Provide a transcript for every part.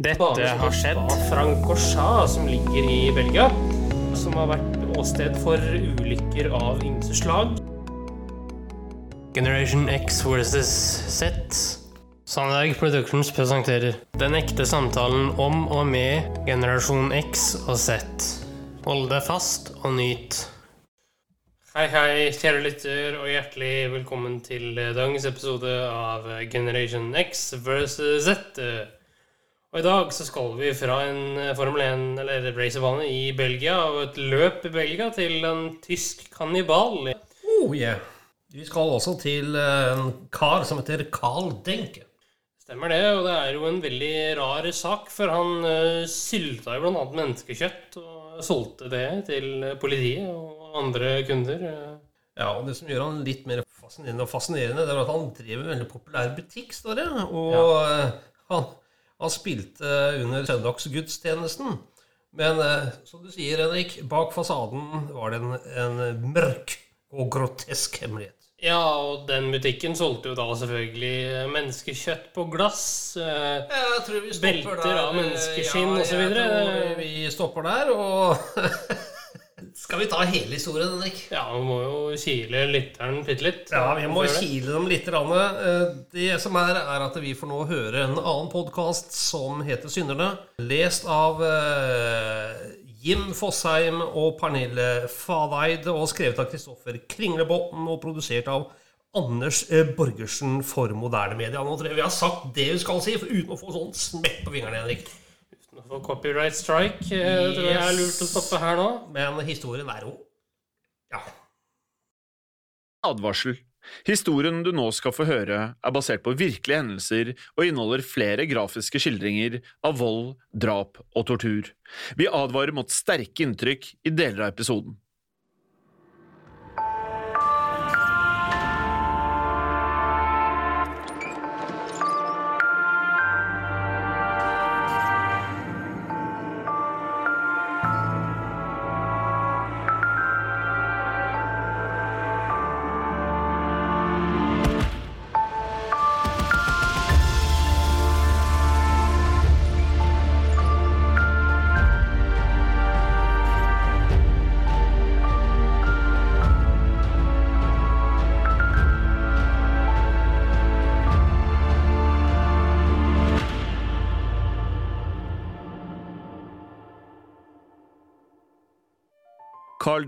Dette har skjedd. Francorchat, som ligger i Belgia, som har vært åsted for ulykker av ymse slag. Generation X versus Z. Sandberg Productions presenterer Den ekte samtalen om og med generasjon X og Z. Hold deg fast og nyt. Hei, hei, kjære lytter, og hjertelig velkommen til dagens episode av Generation X versus Z. Og i dag så skal vi fra en Formel 1- eller racerbane i Belgia og et løp i Belgia til en tysk kannibal. Oh yeah. Vi skal også til eh, en kar som heter Carl Denke. Stemmer det, og det er jo en veldig rar sak, for han uh, sylta jo bl.a. menneskekjøtt og solgte det til politiet og andre kunder. Ja, og Det som gjør han litt mer fascinerende, og fascinerende, det er at han driver en veldig populær butikk, står det. Og ja. han, han spilte under søndagsgudstjenesten. Men eh, som du sier, Henrik, bak fasaden var det en, en mørk og grotesk hemmelighet. Ja, og den butikken solgte jo da selvfølgelig menneskekjøtt på glass. eh, Jeg tror vi stopper Belter der. av menneskeskinn Ja, tror vi stopper der, og Skal vi ta hele historien, Henrik? Ja, vi må jo kile lytteren bitte litt. Ja, vi må kile dem litt. Eh, Det som er, er at vi får nå høre en annen podkast som heter Synderne. Lest av eh, Jim Fosheim og Pernille Fadeid, og skrevet av Kristoffer Kringlebotn og produsert av Anders eh, Borgersen for moderne media. Nå tror jeg vi har sagt det vi skal si, for uten å få sånn smekk på fingrene, Henrik. Få copyright strike, yes. tror jeg er lurt å stoppe her nå. Men historien er jo Ja. Advarsel. Historien du nå skal få høre, er basert på virkelige hendelser og inneholder flere grafiske skildringer av vold, drap og tortur. Vi advarer mot sterke inntrykk i deler av episoden.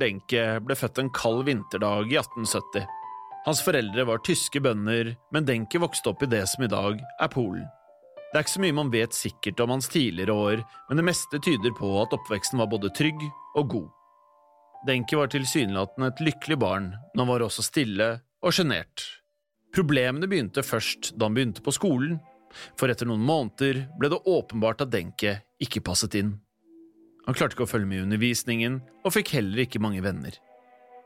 Denke ble født en kald vinterdag i 1870. Hans foreldre var tyske bønder, men Denke vokste opp i det som i dag er Polen. Det er ikke så mye man vet sikkert om hans tidligere år, men det meste tyder på at oppveksten var både trygg og god. Denke var tilsynelatende et lykkelig barn, men han var også stille og sjenert. Problemene begynte først da han begynte på skolen, for etter noen måneder ble det åpenbart at Denke ikke passet inn. Han klarte ikke å følge med i undervisningen, og fikk heller ikke mange venner.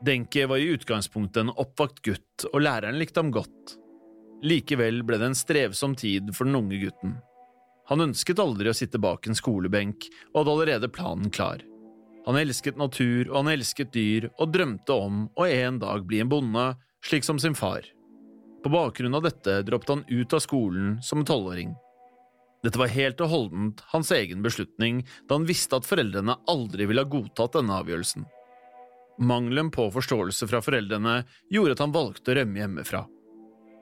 Denke var i utgangspunktet en oppvakt gutt, og læreren likte ham godt. Likevel ble det en strevsom tid for den unge gutten. Han ønsket aldri å sitte bak en skolebenk, og hadde allerede planen klar. Han elsket natur, og han elsket dyr, og drømte om å en dag bli en bonde, slik som sin far. På bakgrunn av dette droppet han ut av skolen som tolvåring. Dette var helt og holdent hans egen beslutning, da han visste at foreldrene aldri ville ha godtatt denne avgjørelsen. Mangelen på forståelse fra foreldrene gjorde at han valgte å rømme hjemmefra.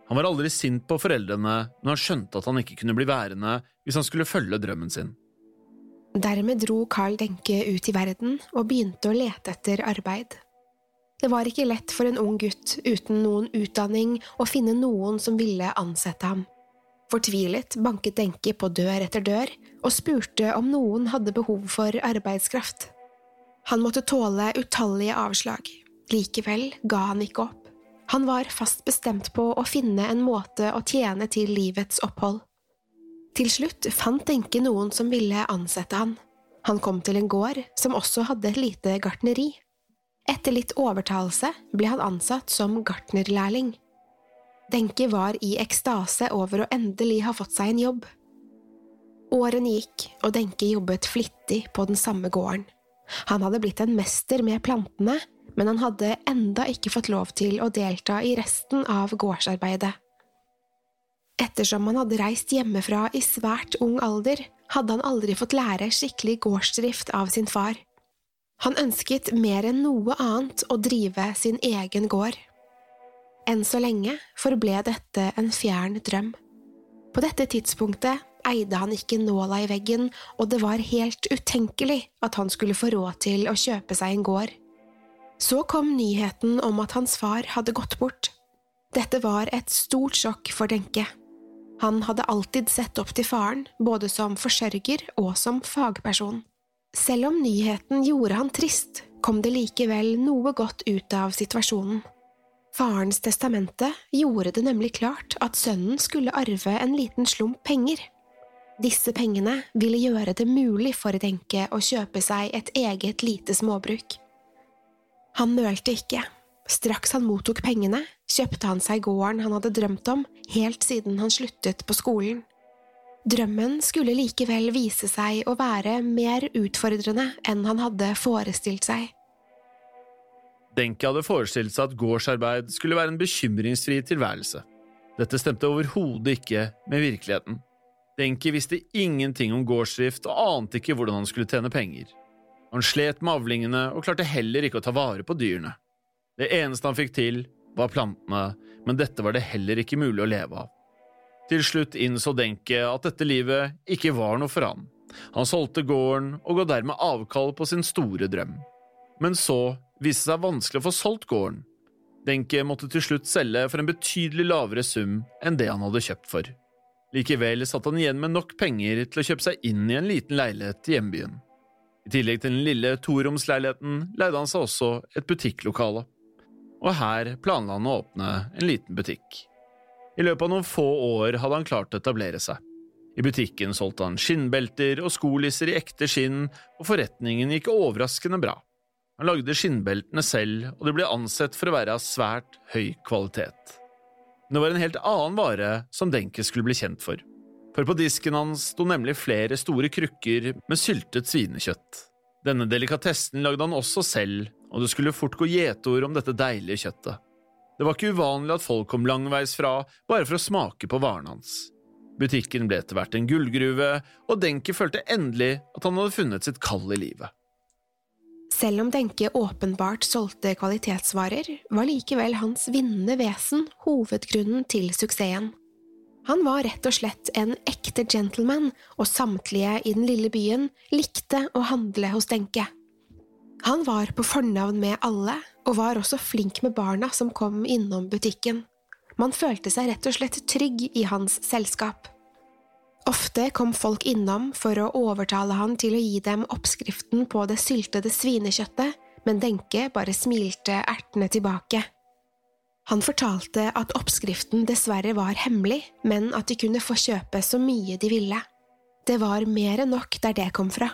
Han var aldri sint på foreldrene når han skjønte at han ikke kunne bli værende hvis han skulle følge drømmen sin. Dermed dro Carl Denke ut i verden og begynte å lete etter arbeid. Det var ikke lett for en ung gutt uten noen utdanning å finne noen som ville ansette ham. Fortvilet banket Denke på dør etter dør og spurte om noen hadde behov for arbeidskraft. Han måtte tåle utallige avslag. Likevel ga han ikke opp. Han var fast bestemt på å finne en måte å tjene til livets opphold. Til slutt fant Denke noen som ville ansette han. Han kom til en gård som også hadde et lite gartneri. Etter litt overtalelse ble han ansatt som gartnerlærling. Denke var i ekstase over å endelig ha fått seg en jobb. Årene gikk, og Denke jobbet flittig på den samme gården. Han hadde blitt en mester med plantene, men han hadde enda ikke fått lov til å delta i resten av gårdsarbeidet. Ettersom han hadde reist hjemmefra i svært ung alder, hadde han aldri fått lære skikkelig gårdsdrift av sin far. Han ønsket mer enn noe annet å drive sin egen gård. Enn så lenge forble dette en fjern drøm. På dette tidspunktet eide han ikke nåla i veggen, og det var helt utenkelig at han skulle få råd til å kjøpe seg en gård. Så kom nyheten om at hans far hadde gått bort. Dette var et stort sjokk for Denke. Han hadde alltid sett opp til faren, både som forsørger og som fagperson. Selv om nyheten gjorde han trist, kom det likevel noe godt ut av situasjonen. Farens testamente gjorde det nemlig klart at sønnen skulle arve en liten slump penger. Disse pengene ville gjøre det mulig for Denke å kjøpe seg et eget lite småbruk. Han nølte ikke. Straks han mottok pengene, kjøpte han seg gården han hadde drømt om helt siden han sluttet på skolen. Drømmen skulle likevel vise seg å være mer utfordrende enn han hadde forestilt seg. Denke hadde forestilt seg at gårdsarbeid skulle være en bekymringsfri tilværelse. Dette stemte overhodet ikke med virkeligheten. Denke visste ingenting om gårdsdrift og ante ikke hvordan han skulle tjene penger. Han slet med avlingene og klarte heller ikke å ta vare på dyrene. Det eneste han fikk til, var plantene, men dette var det heller ikke mulig å leve av. Til slutt innså Denke at dette livet ikke var noe for han. Han solgte gården og ga dermed avkall på sin store drøm. Men så viste seg vanskelig å få solgt gården. Denke måtte til slutt selge for en betydelig lavere sum enn det han hadde kjøpt for. Likevel satt han igjen med nok penger til å kjøpe seg inn i en liten leilighet i hjembyen. I tillegg til den lille toromsleiligheten leide han seg også et butikklokale. Og her planla han å åpne en liten butikk. I løpet av noen få år hadde han klart å etablere seg. I butikken solgte han skinnbelter og skolisser i ekte skinn, og forretningen gikk overraskende bra. Han lagde skinnbeltene selv, og det ble ansett for å være av svært høy kvalitet. Men det var en helt annen vare som Denke skulle bli kjent for. For på disken hans sto nemlig flere store krukker med syltet svinekjøtt. Denne delikatessen lagde han også selv, og det skulle fort gå gjetord om dette deilige kjøttet. Det var ikke uvanlig at folk kom langveis fra bare for å smake på varen hans. Butikken ble etter hvert en gullgruve, og Denke følte endelig at han hadde funnet sitt kall i livet. Selv om Denke åpenbart solgte kvalitetsvarer, var likevel hans vinnende vesen hovedgrunnen til suksessen. Han var rett og slett en ekte gentleman, og samtlige i den lille byen likte å handle hos Denke. Han var på fornavn med alle, og var også flink med barna som kom innom butikken. Man følte seg rett og slett trygg i hans selskap. Ofte kom folk innom for å overtale han til å gi dem oppskriften på det syltede svinekjøttet, men Denke bare smilte ertende tilbake. Han fortalte at oppskriften dessverre var hemmelig, men at de kunne få kjøpe så mye de ville. Det var mer enn nok der det kom fra.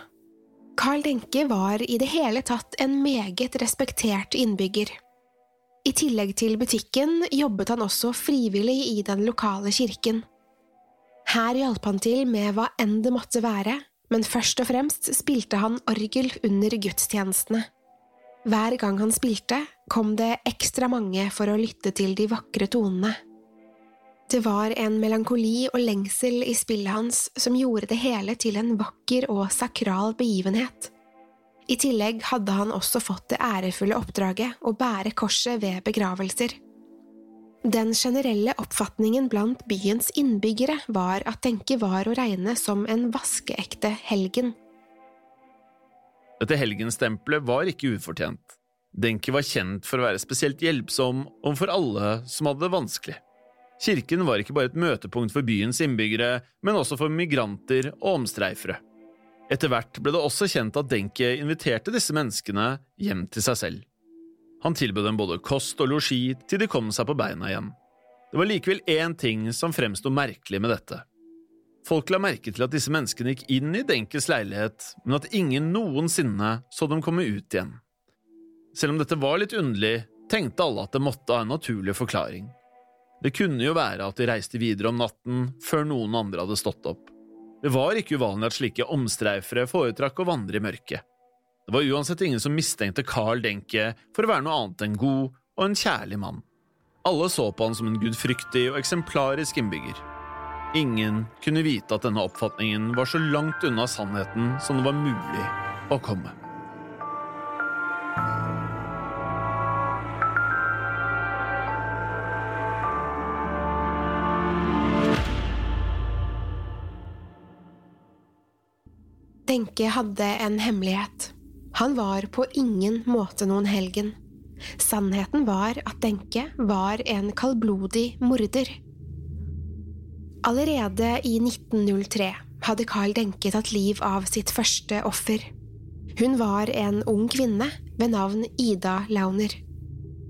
Carl Denke var i det hele tatt en meget respektert innbygger. I tillegg til butikken jobbet han også frivillig i den lokale kirken. Her hjalp han til med hva enn det måtte være, men først og fremst spilte han orgel under gudstjenestene. Hver gang han spilte, kom det ekstra mange for å lytte til de vakre tonene. Det var en melankoli og lengsel i spillet hans som gjorde det hele til en vakker og sakral begivenhet. I tillegg hadde han også fått det ærefulle oppdraget å bære korset ved begravelser. Den generelle oppfatningen blant byens innbyggere var at Denke var å regne som en vaskeekte helgen. Dette helgenstempelet var ikke ufortjent. Denke var kjent for å være spesielt hjelpsom overfor alle som hadde det vanskelig. Kirken var ikke bare et møtepunkt for byens innbyggere, men også for migranter og omstreifere. Etter hvert ble det også kjent at Denke inviterte disse menneskene hjem til seg selv. Han tilbød dem både kost og losji til de kom seg på beina igjen. Det var likevel én ting som fremsto merkelig med dette. Folk la merke til at disse menneskene gikk inn i Denkes leilighet, men at ingen noensinne så dem komme ut igjen. Selv om dette var litt underlig, tenkte alle at det måtte ha en naturlig forklaring. Det kunne jo være at de reiste videre om natten før noen andre hadde stått opp. Det var ikke uvanlig at slike omstreifere foretrakk å vandre i mørket. Det var uansett ingen som mistenkte Carl Denke for å være noe annet enn god og en kjærlig mann. Alle så på han som en gudfryktig og eksemplarisk innbygger. Ingen kunne vite at denne oppfatningen var så langt unna sannheten som det var mulig å komme. Denke hadde en hemmelighet. Han var på ingen måte noen helgen. Sannheten var at Denke var en kaldblodig morder. Allerede i 1903 hadde Carl Denke tatt liv av sitt første offer. Hun var en ung kvinne ved navn Ida Launer.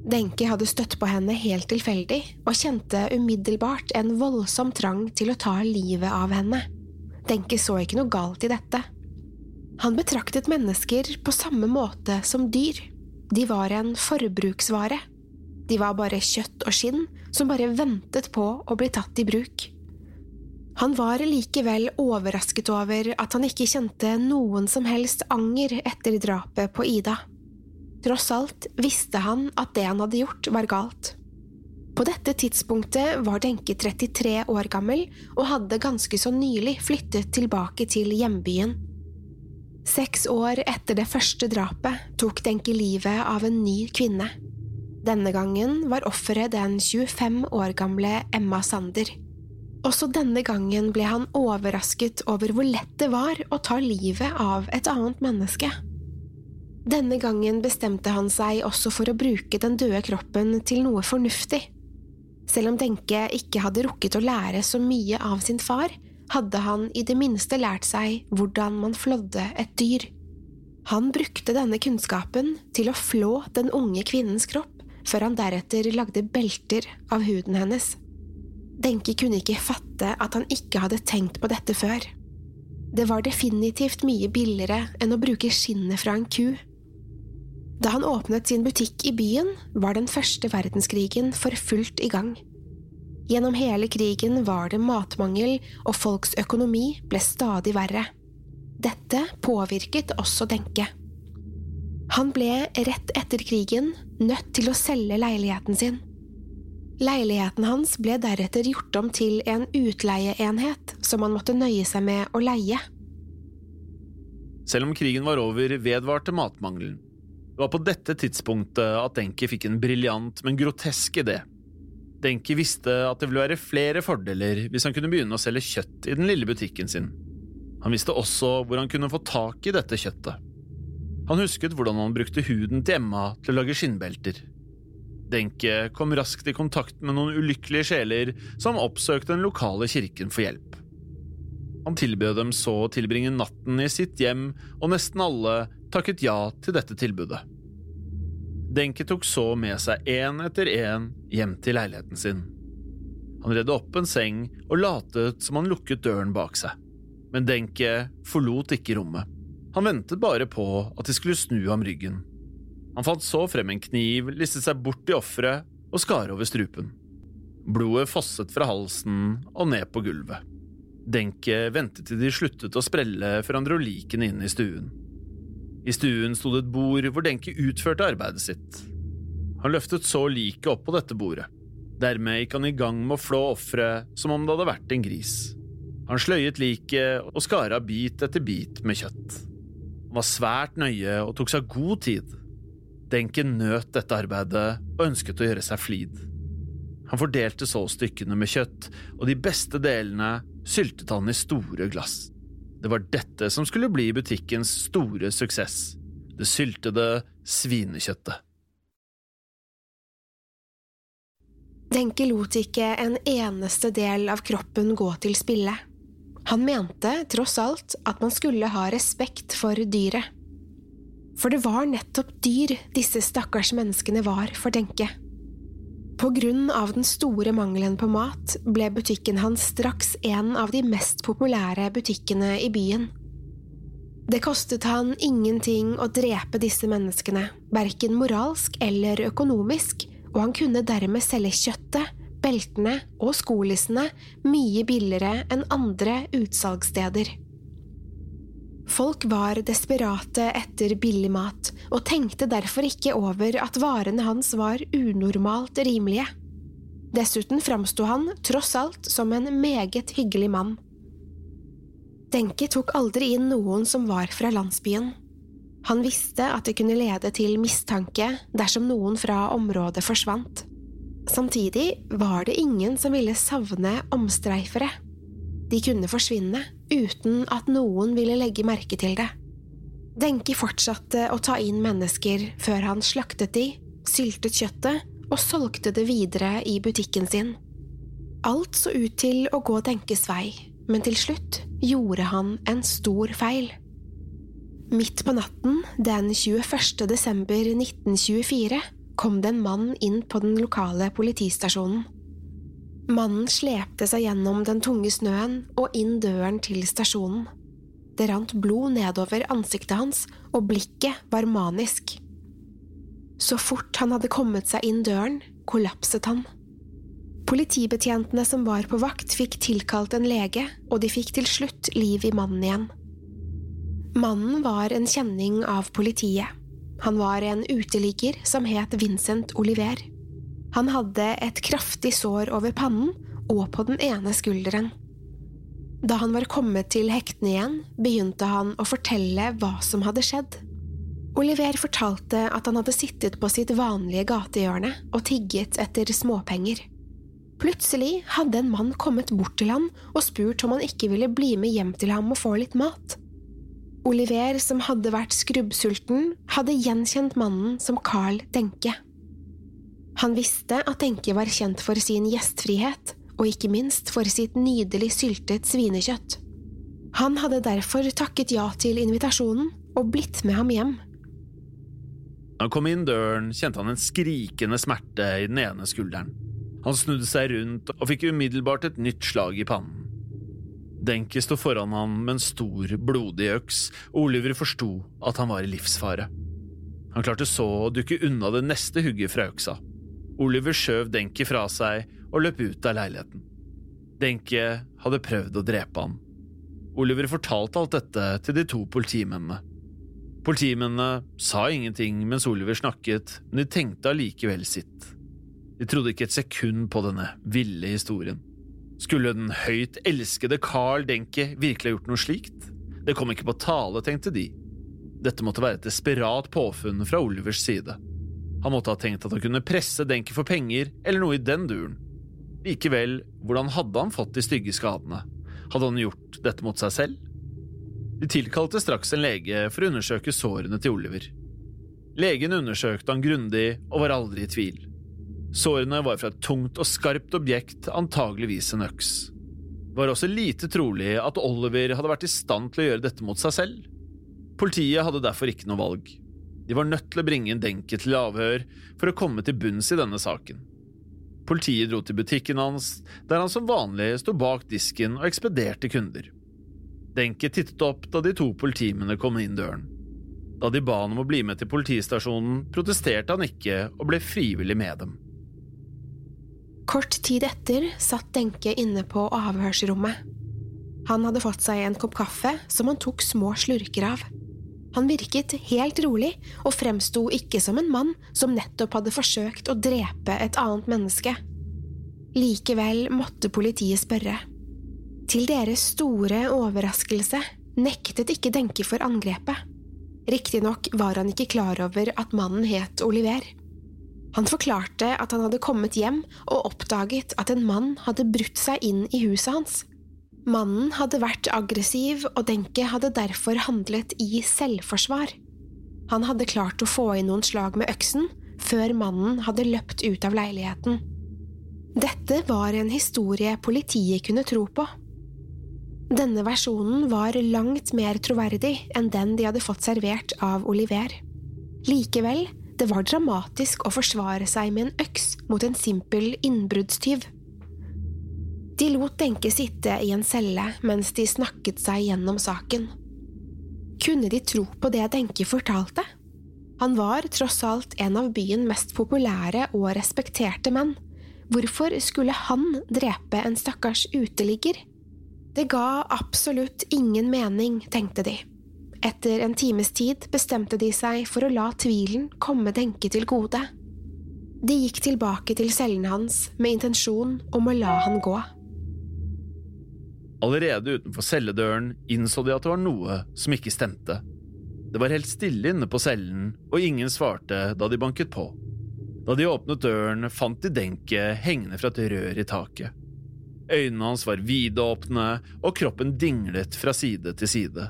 Denke hadde støtt på henne helt tilfeldig og kjente umiddelbart en voldsom trang til å ta livet av henne. Denke så ikke noe galt i dette. Han betraktet mennesker på samme måte som dyr. De var en forbruksvare. De var bare kjøtt og skinn som bare ventet på å bli tatt i bruk. Han var likevel overrasket over at han ikke kjente noen som helst anger etter drapet på Ida. Tross alt visste han at det han hadde gjort, var galt. På dette tidspunktet var Denke 33 år gammel og hadde ganske så nylig flyttet tilbake til hjembyen. Seks år etter det første drapet tok Denke livet av en ny kvinne. Denne gangen var offeret den 25 år gamle Emma Sander. Også denne gangen ble han overrasket over hvor lett det var å ta livet av et annet menneske. Denne gangen bestemte han seg også for å bruke den døde kroppen til noe fornuftig. Selv om Denke ikke hadde rukket å lære så mye av sin far, hadde han i det minste lært seg hvordan man flådde et dyr. Han brukte denne kunnskapen til å flå den unge kvinnens kropp, før han deretter lagde belter av huden hennes. Denke kunne ikke fatte at han ikke hadde tenkt på dette før. Det var definitivt mye billigere enn å bruke skinnet fra en ku. Da han åpnet sin butikk i byen, var den første verdenskrigen for fullt i gang. Gjennom hele krigen var det matmangel, og folks økonomi ble stadig verre. Dette påvirket også Denke. Han ble rett etter krigen nødt til å selge leiligheten sin. Leiligheten hans ble deretter gjort om til en utleieenhet som han måtte nøye seg med å leie. Selv om krigen var over, vedvarte matmangelen. Det var på dette tidspunktet at Denke fikk en briljant, men grotesk idé. Denki visste at det ville være flere fordeler hvis han kunne begynne å selge kjøtt i den lille butikken sin. Han visste også hvor han kunne få tak i dette kjøttet. Han husket hvordan han brukte huden til Emma til å lage skinnbelter. Denke kom raskt i kontakt med noen ulykkelige sjeler som oppsøkte den lokale kirken for hjelp. Han tilbød dem så å tilbringe natten i sitt hjem, og nesten alle takket ja til dette tilbudet. Denke tok så med seg én etter én hjem til leiligheten sin. Han redde opp en seng og latet som han lukket døren bak seg, men Denke forlot ikke rommet. Han ventet bare på at de skulle snu ham ryggen. Han fant så frem en kniv, listet seg bort til offeret og skar over strupen. Blodet fosset fra halsen og ned på gulvet. Denke ventet til de sluttet å sprelle før han dro likene inn i stuen. I stuen sto det et bord hvor Denke utførte arbeidet sitt. Han løftet så liket opp på dette bordet. Dermed gikk han i gang med å flå offeret som om det hadde vært en gris. Han sløyet liket og skar av bit etter bit med kjøtt. Han var svært nøye og tok seg god tid. Denke nøt dette arbeidet og ønsket å gjøre seg flid. Han fordelte så stykkene med kjøtt, og de beste delene syltet han i store glass. Det var dette som skulle bli butikkens store suksess, det syltede svinekjøttet. Denke lot ikke en eneste del av kroppen gå til spille. Han mente, tross alt, at man skulle ha respekt for dyret. For det var nettopp dyr disse stakkars menneskene var for Denke. Av den store mangelen på mat ble butikken hans straks en av de mest populære butikkene i byen. Det kostet han ingenting å drepe disse menneskene, verken moralsk eller økonomisk, og han kunne dermed selge kjøttet, beltene og skolissene mye billigere enn andre utsalgssteder. Folk var desperate etter billig mat, og tenkte derfor ikke over at varene hans var unormalt rimelige. Dessuten framsto han, tross alt, som en meget hyggelig mann. Denke tok aldri inn noen som var fra landsbyen. Han visste at det kunne lede til mistanke dersom noen fra området forsvant. Samtidig var det ingen som ville savne omstreifere. De kunne forsvinne uten at noen ville legge merke til det. Denki fortsatte å ta inn mennesker før han slaktet de, syltet kjøttet og solgte det videre i butikken sin. Alt så ut til å gå Denkes vei, men til slutt gjorde han en stor feil. Midt på natten den 21. desember 1924 kom det en mann inn på den lokale politistasjonen. Mannen slepte seg gjennom den tunge snøen og inn døren til stasjonen. Det rant blod nedover ansiktet hans, og blikket var manisk. Så fort han hadde kommet seg inn døren, kollapset han. Politibetjentene som var på vakt, fikk tilkalt en lege, og de fikk til slutt liv i mannen igjen. Mannen var en kjenning av politiet. Han var en uteligger som het Vincent Oliver. Han hadde et kraftig sår over pannen og på den ene skulderen. Da han var kommet til hektene igjen, begynte han å fortelle hva som hadde skjedd. Oliver fortalte at han hadde sittet på sitt vanlige gatehjørne og tigget etter småpenger. Plutselig hadde en mann kommet bort til ham og spurt om han ikke ville bli med hjem til ham og få litt mat. Oliver, som hadde vært skrubbsulten, hadde gjenkjent mannen som Carl Denke. Han visste at Denke var kjent for sin gjestfrihet, og ikke minst for sitt nydelig syltet svinekjøtt. Han hadde derfor takket ja til invitasjonen og blitt med ham hjem. Da han kom inn døren, kjente han en skrikende smerte i den ene skulderen. Han snudde seg rundt og fikk umiddelbart et nytt slag i pannen. Denki sto foran ham med en stor, blodig øks, og Oliver forsto at han var i livsfare. Han klarte så å dukke unna det neste hugget fra øksa. Oliver skjøv Denke fra seg og løp ut av leiligheten. Denke hadde prøvd å drepe han. Oliver fortalte alt dette til de to politimennene. Politimennene sa ingenting mens Oliver snakket, men de tenkte allikevel sitt. De trodde ikke et sekund på denne ville historien. Skulle den høyt elskede Carl Denke virkelig ha gjort noe slikt? Det kom ikke på tale, tenkte de. Dette måtte være et desperat påfunn fra Olivers side. Han måtte ha tenkt at han kunne presse Denke for penger eller noe i den duren. Likevel, hvordan hadde han fått de stygge skadene? Hadde han gjort dette mot seg selv? De tilkalte straks en lege for å undersøke sårene til Oliver. Legen undersøkte han grundig og var aldri i tvil. Sårene var fra et tungt og skarpt objekt, antageligvis en øks. Det var også lite trolig at Oliver hadde vært i stand til å gjøre dette mot seg selv. Politiet hadde derfor ikke noe valg. De var nødt til å bringe inn Denke til avhør for å komme til bunns i denne saken. Politiet dro til butikken hans, der han som vanlig sto bak disken og ekspederte kunder. Denke tittet opp da de to politimennene kom inn døren. Da de ba han om å bli med til politistasjonen, protesterte han ikke og ble frivillig med dem. Kort tid etter satt Denke inne på avhørsrommet. Han hadde fått seg en kopp kaffe som han tok små slurker av. Han virket helt rolig og fremsto ikke som en mann som nettopp hadde forsøkt å drepe et annet menneske. Likevel måtte politiet spørre. Til deres store overraskelse nektet ikke Denke for angrepet. Riktignok var han ikke klar over at mannen het Oliver. Han forklarte at han hadde kommet hjem og oppdaget at en mann hadde brutt seg inn i huset hans. Mannen hadde vært aggressiv, og Denke hadde derfor handlet i selvforsvar. Han hadde klart å få inn noen slag med øksen før mannen hadde løpt ut av leiligheten. Dette var en historie politiet kunne tro på. Denne versjonen var langt mer troverdig enn den de hadde fått servert av Oliver. Likevel, det var dramatisk å forsvare seg med en øks mot en simpel innbruddstyv. De lot Denke sitte i en celle mens de snakket seg gjennom saken. Kunne de tro på det Denke fortalte? Han var tross alt en av byen mest populære og respekterte menn. Hvorfor skulle han drepe en stakkars uteligger? Det ga absolutt ingen mening, tenkte de. Etter en times tid bestemte de seg for å la tvilen komme Denke til gode. De gikk tilbake til cellen hans med intensjon om å la han gå. Allerede utenfor celledøren innså de at det var noe som ikke stemte. Det var helt stille inne på cellen, og ingen svarte da de banket på. Da de åpnet døren, fant de Denke hengende fra et rør i taket. Øynene hans var vidåpne, og kroppen dinglet fra side til side.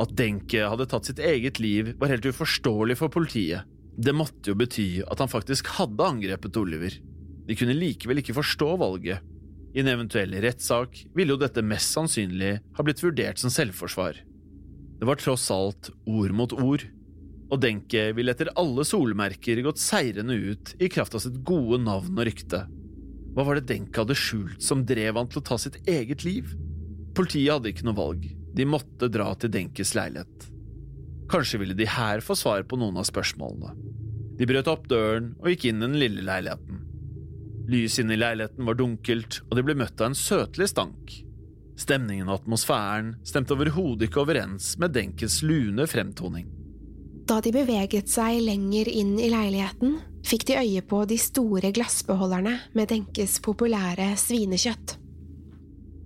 At Denke hadde tatt sitt eget liv, var helt uforståelig for politiet. Det måtte jo bety at han faktisk hadde angrepet Oliver. De kunne likevel ikke forstå valget. I en eventuell rettssak ville jo dette mest sannsynlig ha blitt vurdert som selvforsvar. Det var tross alt ord mot ord, og Denke ville etter alle solmerker gått seirende ut i kraft av sitt gode navn og rykte. Hva var det Denke hadde skjult som drev han til å ta sitt eget liv? Politiet hadde ikke noe valg, de måtte dra til Denkes leilighet. Kanskje ville de her få svar på noen av spørsmålene. De brøt opp døren og gikk inn i den lille leiligheten. Lyset inne i leiligheten var dunkelt, og de ble møtt av en søtlig stank. Stemningen og atmosfæren stemte overhodet ikke overens med Denkes lune fremtoning. Da de beveget seg lenger inn i leiligheten, fikk de øye på de store glassbeholderne med Denkes populære svinekjøtt.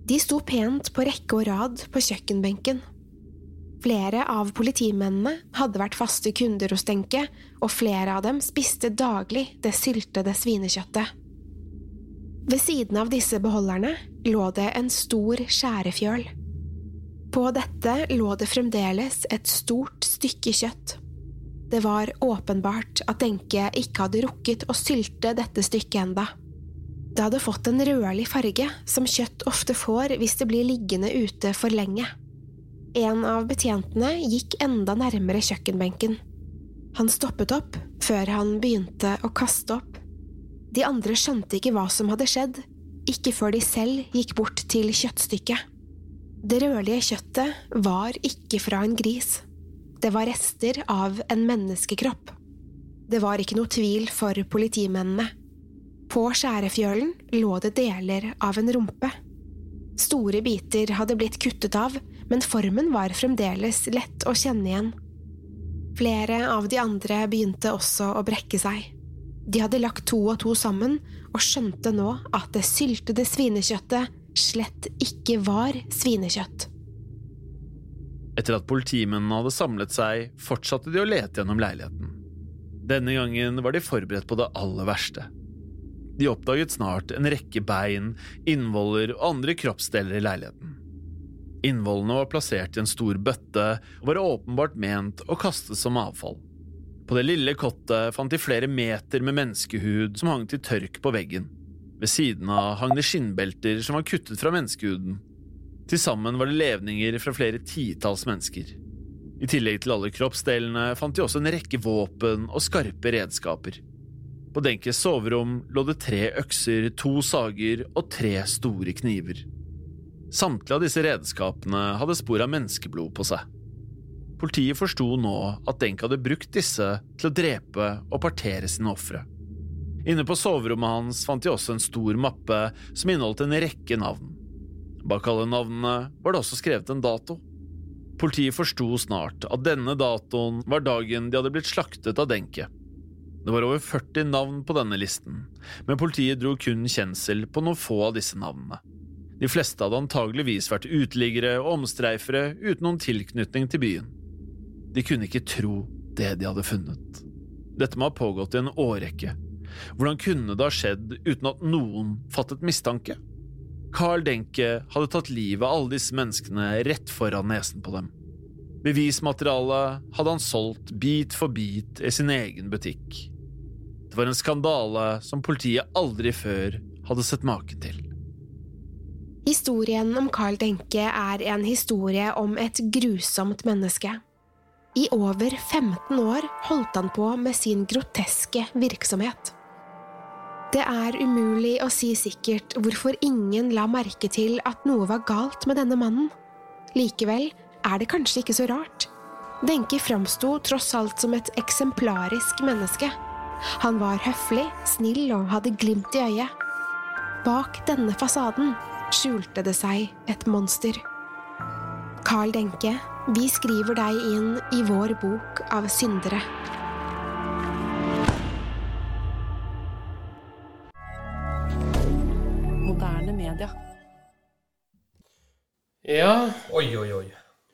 De sto pent på rekke og rad på kjøkkenbenken. Flere av politimennene hadde vært faste kunder hos Denke, og flere av dem spiste daglig det syltede svinekjøttet. Ved siden av disse beholderne lå det en stor skjærefjøl. På dette lå det fremdeles et stort stykke kjøtt. Det var åpenbart at Denke ikke hadde rukket å sylte dette stykket enda. Det hadde fått en rødlig farge, som kjøtt ofte får hvis det blir liggende ute for lenge. En av betjentene gikk enda nærmere kjøkkenbenken. Han stoppet opp før han begynte å kaste opp. De andre skjønte ikke hva som hadde skjedd, ikke før de selv gikk bort til kjøttstykket. Det rødlige kjøttet var ikke fra en gris. Det var rester av en menneskekropp. Det var ikke noe tvil for politimennene. På skjærefjølen lå det deler av en rumpe. Store biter hadde blitt kuttet av, men formen var fremdeles lett å kjenne igjen. Flere av de andre begynte også å brekke seg. De hadde lagt to og to sammen og skjønte nå at det syltede svinekjøttet slett ikke var svinekjøtt. Etter at politimennene hadde samlet seg, fortsatte de å lete gjennom leiligheten. Denne gangen var de forberedt på det aller verste. De oppdaget snart en rekke bein, innvoller og andre kroppsdeler i leiligheten. Innvollene var plassert i en stor bøtte og var åpenbart ment å kastes som avfall. På det lille kottet fant de flere meter med menneskehud som hang til tørk på veggen. Ved siden av hang det skinnbelter som var kuttet fra menneskehuden. Til sammen var det levninger fra flere titalls mennesker. I tillegg til alle kroppsdelene fant de også en rekke våpen og skarpe redskaper. På Denkes soverom lå det tre økser, to sager og tre store kniver. Samtlige av disse redskapene hadde spor av menneskeblod på seg. Politiet forsto nå at Denk hadde brukt disse til å drepe og partere sine ofre. Inne på soverommet hans fant de også en stor mappe som inneholdt en rekke navn. Bak alle navnene var det også skrevet en dato. Politiet forsto snart at denne datoen var dagen de hadde blitt slaktet av Denke. Det var over 40 navn på denne listen, men politiet dro kun kjensel på noen få av disse navnene. De fleste hadde antageligvis vært uteliggere og omstreifere uten noen tilknytning til byen. De kunne ikke tro det de hadde funnet. Dette må ha pågått i en årrekke. Hvordan kunne det ha skjedd uten at noen fattet mistanke? Carl Denke hadde tatt livet av alle disse menneskene rett foran nesen på dem. Bevismaterialet hadde han solgt bit for bit i sin egen butikk. Det var en skandale som politiet aldri før hadde sett maken til. Historien om Carl Denke er en historie om et grusomt menneske. I over 15 år holdt han på med sin groteske virksomhet. Det er umulig å si sikkert hvorfor ingen la merke til at noe var galt med denne mannen. Likevel er det kanskje ikke så rart. Denke framsto tross alt som et eksemplarisk menneske. Han var høflig, snill og hadde glimt i øyet. Bak denne fasaden skjulte det seg et monster. Carl Denke, vi skriver deg inn i vår bok av syndere. Moderne media. Ja Oi, oi, oi.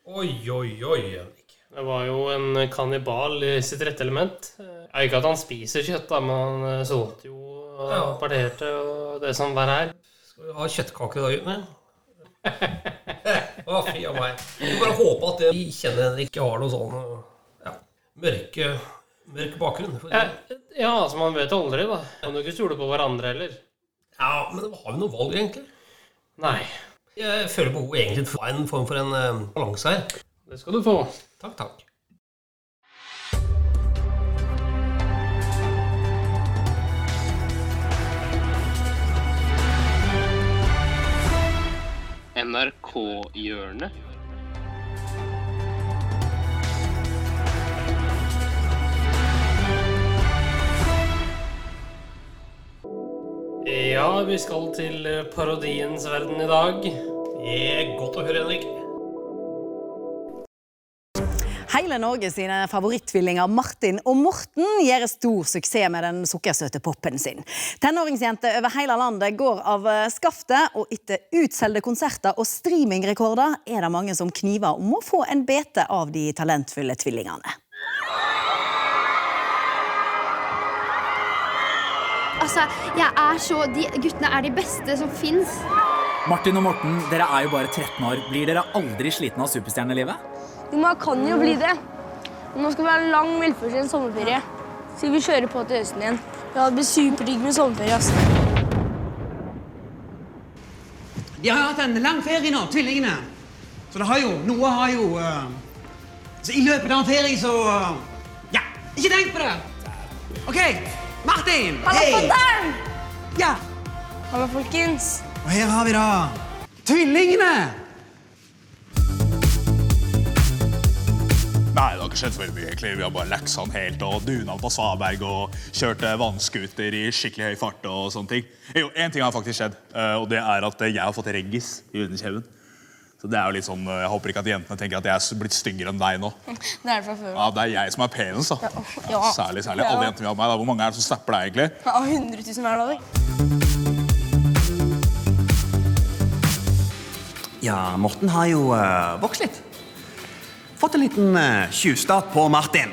Oi, oi, oi, Henrik. Det var jo en kannibal i sitt rette element. Ja, ikke at han spiser kjøtt, da, men han eh, solgte jo og parterte og det som var her. Skal vi ha kjøttkaker i dag, guttene? Å, fy av meg. Jeg bare håpe at det vi kjenner Henrik, ikke har noe sånn ja, mørke, mørk bakgrunn. Ja, ja. ja, altså man vet aldri, da. Kan jo ikke stole på hverandre heller. Ja, men har vi noe valg, egentlig? Nei, Jeg føler behov egentlig for en form for en eh, balanse her. det skal du få. Takk, takk. NRK-hjørnet. Ja, vi skal til parodiens verden i dag. Det er godt å høre, Henrik. Hele Norge sine favorittvillinger Martin og Morten gjør stor suksess med den sukkersøte popen sin. Tenåringsjenter over hele landet går av eh, skaftet, og etter utsolgte konserter og streamingrekorder er det mange som kniver om å få en bete av de talentfulle tvillingene. Altså, jeg er så De guttene er de beste som fins. Martin og Morten, dere er jo bare 13 år. Blir dere aldri slitne av superstjernelivet? Jo, man kan jo bli det. Nå skal vi ha en lang velfortjent sommerferie. Så vi kjører på til høsten igjen. Ja, det blir superdigg med sommerferie. ass. De har hatt en lang ferie nå, tvillingene. Så det har jo, noe har jo uh, Så i løpet av en ferie så uh, Ja, ikke tenk på det! OK, Martin! Hallo, hei! fatter'n! Ja, Hallo, folkens. og her har vi da tvillingene! Nei, det har ikke skjedd så veldig mye. egentlig. Vi har bare leksa helt og duna på svaberg og kjørt vannscooter i skikkelig høy fart. og sånne ting. Jo, En ting har faktisk skjedd, eh, og det er at eh, jeg har fått reggis i underkjeven. Så det er jo litt sånn, eh, Jeg håper ikke at jentene tenker at jeg er blitt styggere enn deg nå. Det er det fra før. Ja, Det er jeg som er penest, da. Ja. Særlig, særlig. Ja. Alle jentene vi har med da. Hvor mange er det som snapper deg, egentlig? Ja, 100 000 hver dag. Ja, Morten har jo uh, vokst litt. Fått en liten uh, tjuvstart på Martin.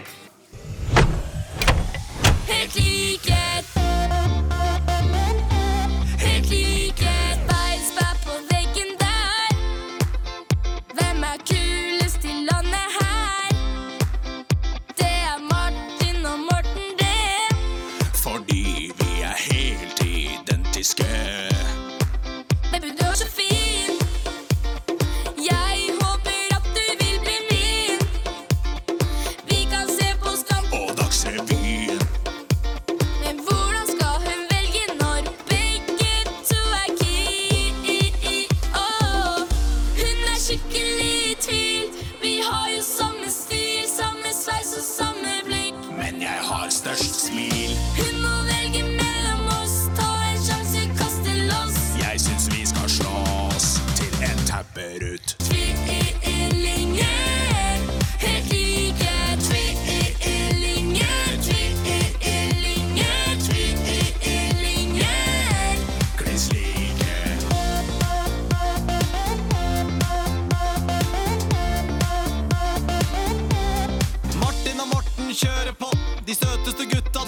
Helt like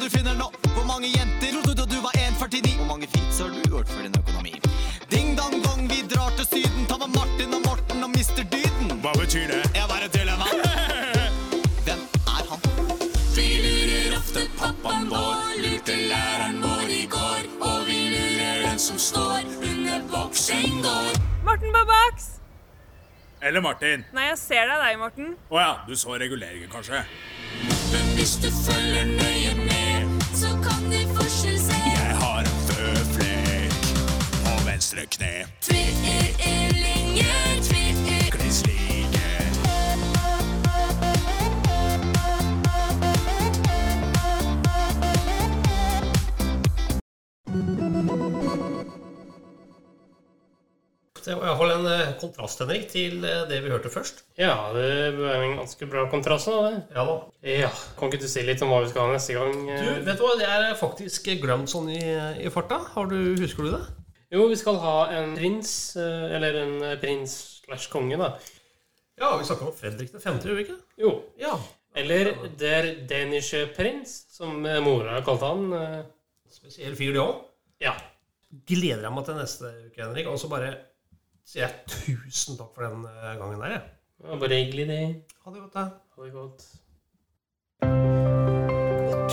du finner nå. Hvor mange jenter trodde du du var 1,49? Hvor mange feats har du gjort for din økonomi? Ding dong dong, vi drar til Syden. Ta med Martin og Morten og mister Dyden. Hva betyr det? Jeg bare tuller, mann. Hvem er han? Vi lurer ofte pappaen vår, lurte læreren vår i går. Og vi lurer den som står under boksen går. Morten på boks! Eller Martin. Nei, jeg ser deg, deg, Morten. Å ja, du så reguleringen, kanskje? Men hvis du følger nøye venstre kne. Tvillinger, tvillinger. Kliss like. Det var en eh, kontrast, Henrik, til eh, det vi hørte først. Ja, det er en ganske bra kontrast. da, det. Ja da. Ja, Kan ikke du si litt om hva vi skal ha neste gang? Du, vet du hva, det er faktisk glemt sånn i, i farta. Har du, Husker du det? Jo, vi skal ha en prins, eh, eller en eh, prins slash konge, da. Ja, vi snakker om Fredrik 5., gjør vi ikke? Jo. Ja. Eller Der Dänische Prins, som eh, mora kalte han. eh. Spesiell fyr, det òg. Ja. Gleder jeg meg til neste uke, Henrik. Og så bare sier jeg tusen takk for den eh, gangen der, jeg. Var bare hyggelig, det. Ha det godt, da. Ha det godt.